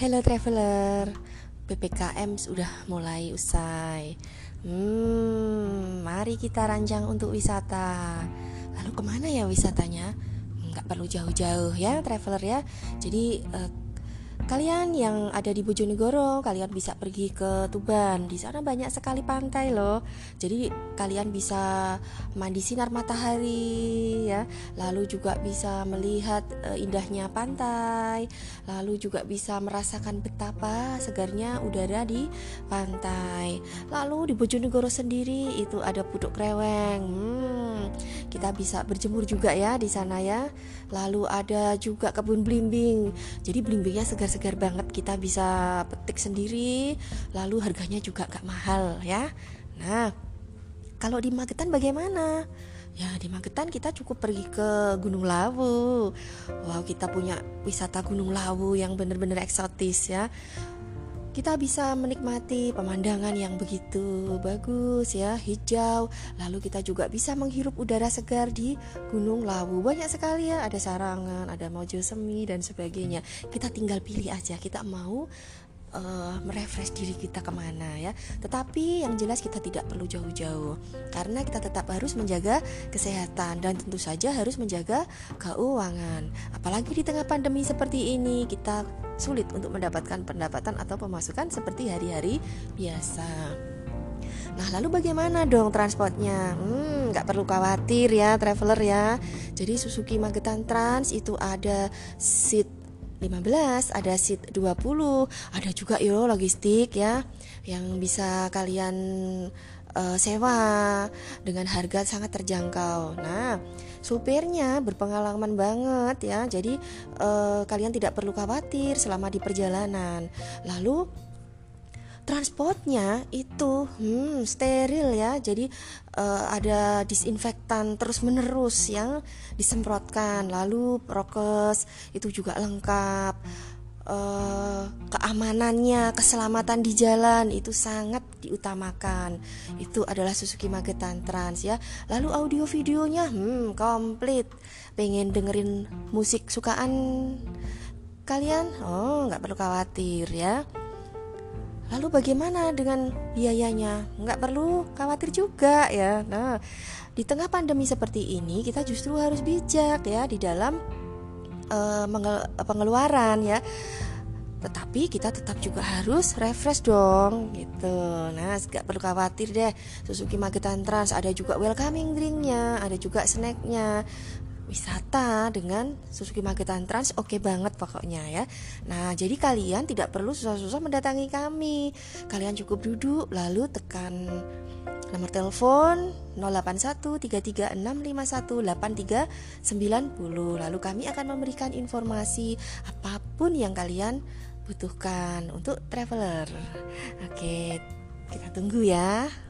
Hello traveler, PPKM sudah mulai usai. Hmm, mari kita rancang untuk wisata. Lalu ke mana ya wisatanya? Nggak perlu jauh-jauh ya traveler ya. Jadi uh, Kalian yang ada di Bojonegoro, kalian bisa pergi ke Tuban. Di sana banyak sekali pantai loh. Jadi kalian bisa mandi sinar matahari ya. Lalu juga bisa melihat uh, indahnya pantai. Lalu juga bisa merasakan betapa segarnya udara di pantai. Lalu di Bojonegoro sendiri itu ada Puduk Kreweng. Hmm, kita bisa berjemur juga ya di sana ya. Lalu ada juga kebun blimbing. Jadi blimbingnya segar-segar segar banget kita bisa petik sendiri lalu harganya juga gak mahal ya. Nah kalau di Magetan bagaimana? Ya di Magetan kita cukup pergi ke Gunung Lawu. Wow kita punya wisata Gunung Lawu yang benar-benar eksotis ya kita bisa menikmati pemandangan yang begitu bagus ya hijau. Lalu kita juga bisa menghirup udara segar di Gunung Lawu. Banyak sekali ya ada sarangan ada mojo semi dan sebagainya. Kita tinggal pilih aja kita mau uh, merefresh diri kita ke mana ya. Tetapi yang jelas kita tidak perlu jauh-jauh karena kita tetap harus menjaga kesehatan dan tentu saja harus menjaga keuangan. Apalagi di tengah pandemi seperti ini kita sulit untuk mendapatkan pendapatan atau pemasukan seperti hari-hari biasa. Nah lalu bagaimana dong transportnya? Hmm, nggak perlu khawatir ya traveler ya. Jadi Suzuki Magetan Trans itu ada seat 15, ada seat 20, ada juga yo logistik ya yang bisa kalian uh, sewa dengan harga sangat terjangkau. Nah, supirnya berpengalaman banget ya. Jadi uh, kalian tidak perlu khawatir selama di perjalanan. Lalu transportnya itu hmm, steril ya. Jadi uh, ada disinfektan terus menerus yang disemprotkan. Lalu prokes itu juga lengkap. Uh, keamanannya keselamatan di jalan itu sangat diutamakan. Itu adalah Suzuki Magetan Trans ya. Lalu audio videonya hmm komplit. Pengen dengerin musik sukaan kalian? Oh nggak perlu khawatir ya Lalu bagaimana dengan biayanya? Nggak perlu khawatir juga ya. Nah, di tengah pandemi seperti ini kita justru harus bijak ya di dalam uh, pengeluaran ya. Tetapi kita tetap juga harus refresh dong gitu. Nah, nggak perlu khawatir deh. Suzuki Magetan Trans ada juga welcoming drinknya, ada juga snacknya wisata dengan Suzuki Magetan Trans oke okay banget pokoknya ya. Nah, jadi kalian tidak perlu susah-susah mendatangi kami. Kalian cukup duduk lalu tekan nomor telepon 081336518390 lalu kami akan memberikan informasi apa pun yang kalian butuhkan untuk traveler. Oke, kita tunggu ya.